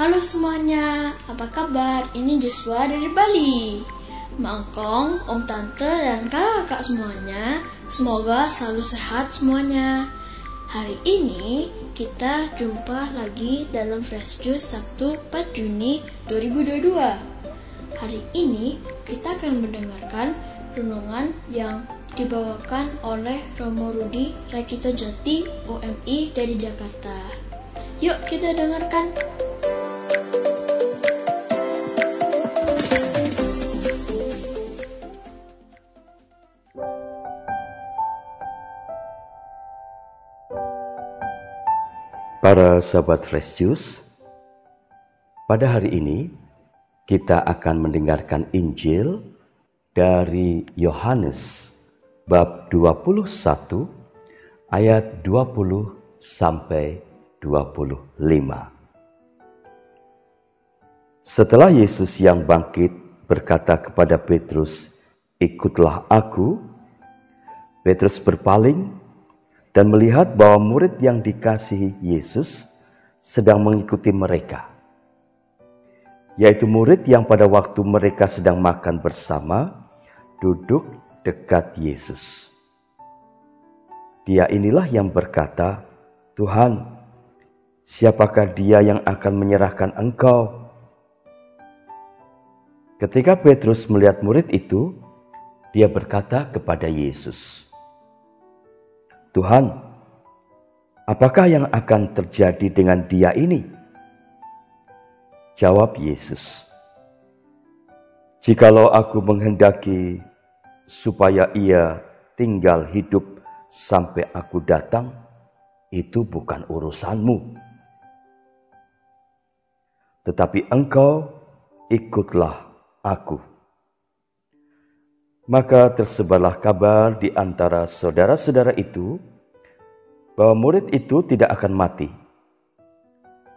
Halo semuanya, apa kabar? Ini Joshua dari Bali. Mangkong, om tante, dan kakak semuanya, semoga selalu sehat semuanya. Hari ini kita jumpa lagi dalam Fresh Juice Sabtu 4 Juni 2022. Hari ini kita akan mendengarkan renungan yang dibawakan oleh Romo Rudi Rakito Jati OMI dari Jakarta. Yuk kita dengarkan. Para sahabat Fresh Juice, pada hari ini kita akan mendengarkan Injil dari Yohanes bab 21 ayat 20 sampai 25. Setelah Yesus yang bangkit berkata kepada Petrus, "Ikutlah aku." Petrus berpaling dan melihat bahwa murid yang dikasihi Yesus sedang mengikuti mereka, yaitu murid yang pada waktu mereka sedang makan bersama duduk dekat Yesus. Dia inilah yang berkata, "Tuhan, siapakah Dia yang akan menyerahkan Engkau?" Ketika Petrus melihat murid itu, dia berkata kepada Yesus, Tuhan, apakah yang akan terjadi dengan dia ini? Jawab Yesus, Jikalau aku menghendaki supaya ia tinggal hidup sampai aku datang, itu bukan urusanmu. Tetapi engkau ikutlah aku. Maka tersebarlah kabar di antara saudara-saudara itu bahwa murid itu tidak akan mati.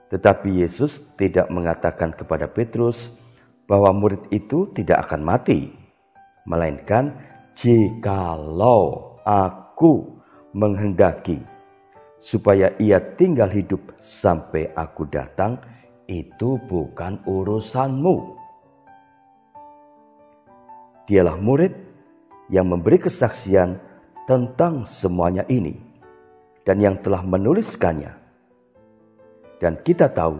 Tetapi Yesus tidak mengatakan kepada Petrus bahwa murid itu tidak akan mati, melainkan jikalau aku menghendaki supaya ia tinggal hidup sampai aku datang, itu bukan urusanmu. Dialah murid yang memberi kesaksian tentang semuanya ini dan yang telah menuliskannya. Dan kita tahu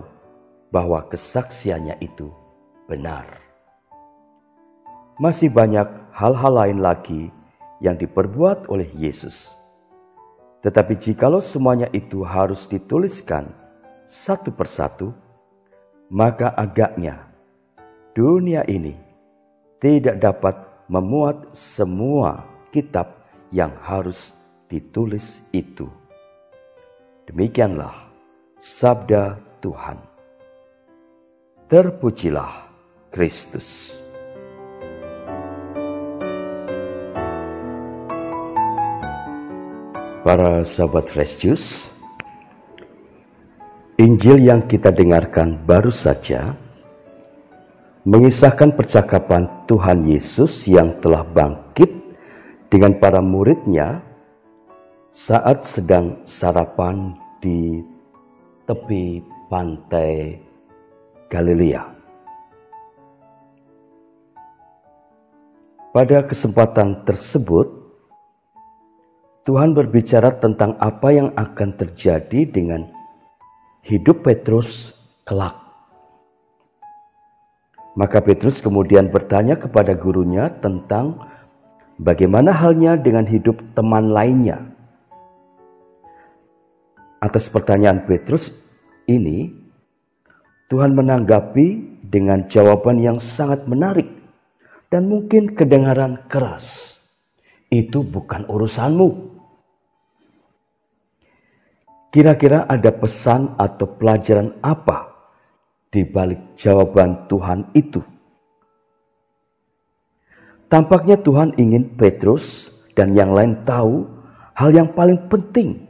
bahwa kesaksiannya itu benar. Masih banyak hal-hal lain lagi yang diperbuat oleh Yesus. Tetapi jikalau semuanya itu harus dituliskan satu persatu, maka agaknya dunia ini tidak dapat memuat semua kitab yang harus ditulis itu. Demikianlah sabda Tuhan. Terpujilah Kristus. Para sahabat Fresh Juice, Injil yang kita dengarkan baru saja mengisahkan percakapan Tuhan Yesus yang telah bangkit dengan para muridnya saat sedang sarapan di tepi pantai Galilea. Pada kesempatan tersebut, Tuhan berbicara tentang apa yang akan terjadi dengan hidup Petrus kelak. Maka Petrus kemudian bertanya kepada gurunya tentang bagaimana halnya dengan hidup teman lainnya. Atas pertanyaan Petrus ini, Tuhan menanggapi dengan jawaban yang sangat menarik dan mungkin kedengaran keras. Itu bukan urusanmu. Kira-kira ada pesan atau pelajaran apa di balik jawaban Tuhan itu. Tampaknya Tuhan ingin Petrus dan yang lain tahu hal yang paling penting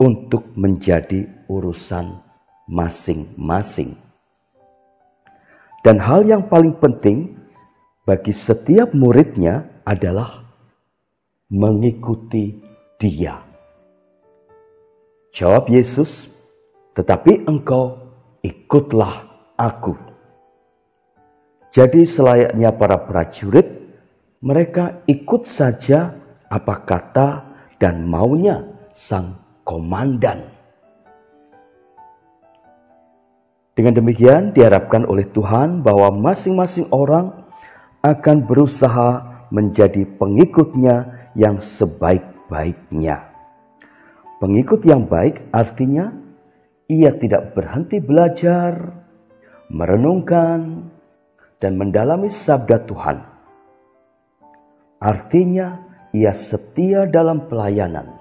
untuk menjadi urusan masing-masing. Dan hal yang paling penting bagi setiap muridnya adalah mengikuti Dia. Jawab Yesus, "Tetapi engkau ikutlah aku. Jadi selayaknya para prajurit, mereka ikut saja apa kata dan maunya sang komandan. Dengan demikian diharapkan oleh Tuhan bahwa masing-masing orang akan berusaha menjadi pengikutnya yang sebaik-baiknya. Pengikut yang baik artinya ia tidak berhenti belajar, merenungkan, dan mendalami sabda Tuhan. Artinya ia setia dalam pelayanan.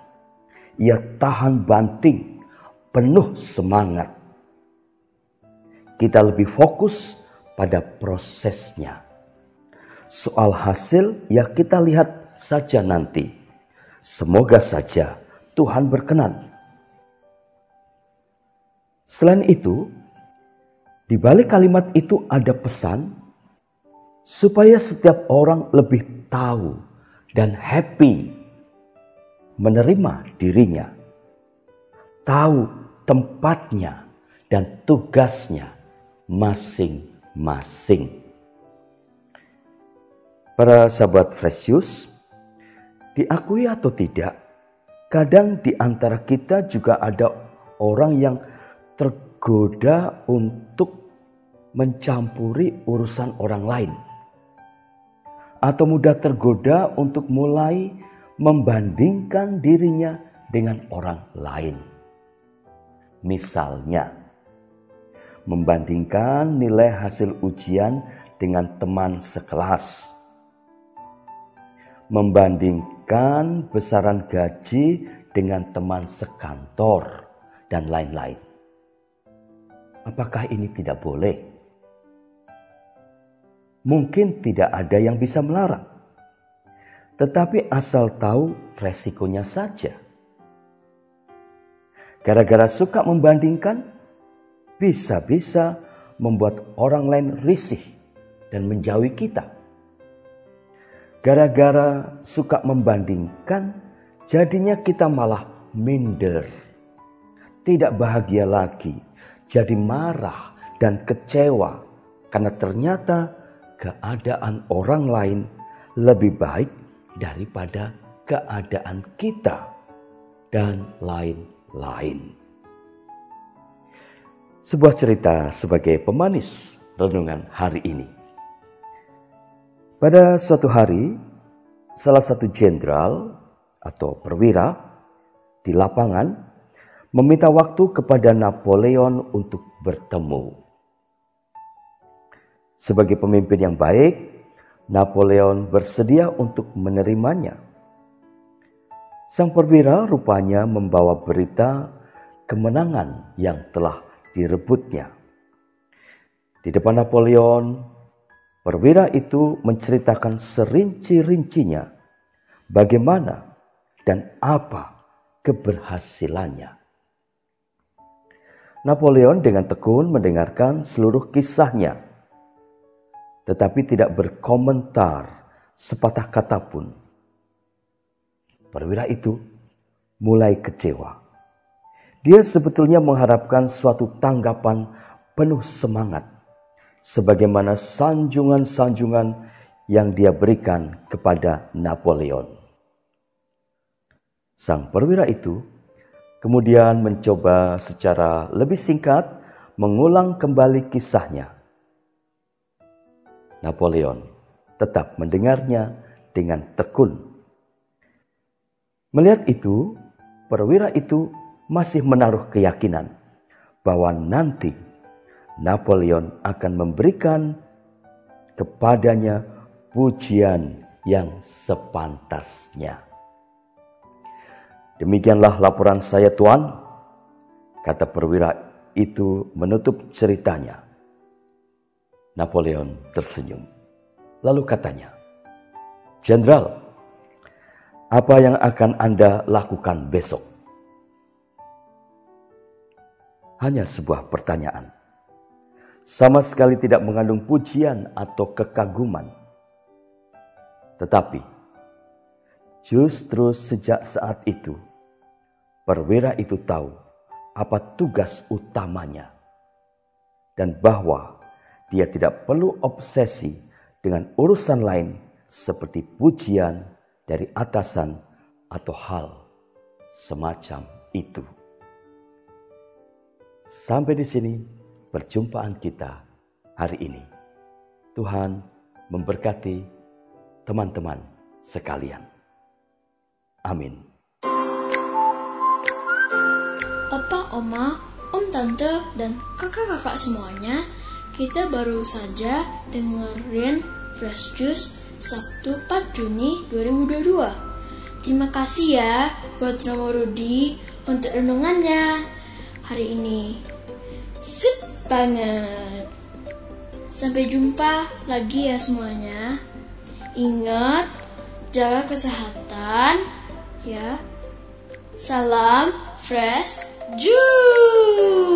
Ia tahan banting, penuh semangat kita lebih fokus pada prosesnya. Soal hasil ya kita lihat saja nanti. Semoga saja Tuhan berkenan. Selain itu, di balik kalimat itu ada pesan supaya setiap orang lebih tahu dan happy menerima dirinya, tahu tempatnya dan tugasnya masing-masing. Para sahabat Fresius, diakui atau tidak, kadang di antara kita juga ada orang yang tergoda untuk mencampuri urusan orang lain. Atau mudah tergoda untuk mulai membandingkan dirinya dengan orang lain. Misalnya, membandingkan nilai hasil ujian dengan teman sekelas, membandingkan besaran gaji dengan teman sekantor, dan lain-lain. Apakah ini tidak boleh? Mungkin tidak ada yang bisa melarang, tetapi asal tahu resikonya saja. Gara-gara suka membandingkan, bisa-bisa membuat orang lain risih dan menjauhi kita. Gara-gara suka membandingkan, jadinya kita malah minder. Tidak bahagia lagi, jadi marah dan kecewa karena ternyata keadaan orang lain lebih baik daripada keadaan kita dan lain-lain sebuah cerita sebagai pemanis renungan hari ini. Pada suatu hari, salah satu jenderal atau perwira di lapangan meminta waktu kepada Napoleon untuk bertemu. Sebagai pemimpin yang baik, Napoleon bersedia untuk menerimanya. Sang perwira rupanya membawa berita kemenangan yang telah direbutnya. Di depan Napoleon, perwira itu menceritakan serinci-rincinya bagaimana dan apa keberhasilannya. Napoleon dengan tekun mendengarkan seluruh kisahnya, tetapi tidak berkomentar sepatah kata pun. Perwira itu mulai kecewa dia sebetulnya mengharapkan suatu tanggapan penuh semangat, sebagaimana sanjungan-sanjungan yang dia berikan kepada Napoleon. Sang perwira itu kemudian mencoba secara lebih singkat mengulang kembali kisahnya. Napoleon tetap mendengarnya dengan tekun. Melihat itu, perwira itu masih menaruh keyakinan bahwa nanti Napoleon akan memberikan kepadanya pujian yang sepantasnya. Demikianlah laporan saya Tuan, kata perwira itu menutup ceritanya. Napoleon tersenyum. Lalu katanya, Jenderal, apa yang akan Anda lakukan besok? hanya sebuah pertanyaan. Sama sekali tidak mengandung pujian atau kekaguman. Tetapi, justru sejak saat itu, perwira itu tahu apa tugas utamanya. dan bahwa dia tidak perlu obsesi dengan urusan lain seperti pujian dari atasan atau hal semacam itu. Sampai di sini perjumpaan kita hari ini. Tuhan memberkati teman-teman sekalian. Amin. Opa, Oma, Om, Tante, dan kakak-kakak semuanya, kita baru saja dengerin Fresh Juice Sabtu 4 Juni 2022. Terima kasih ya buat Romo Rudi untuk renungannya hari ini. Sip banget. Sampai jumpa lagi ya semuanya. Ingat, jaga kesehatan ya. Salam fresh juice.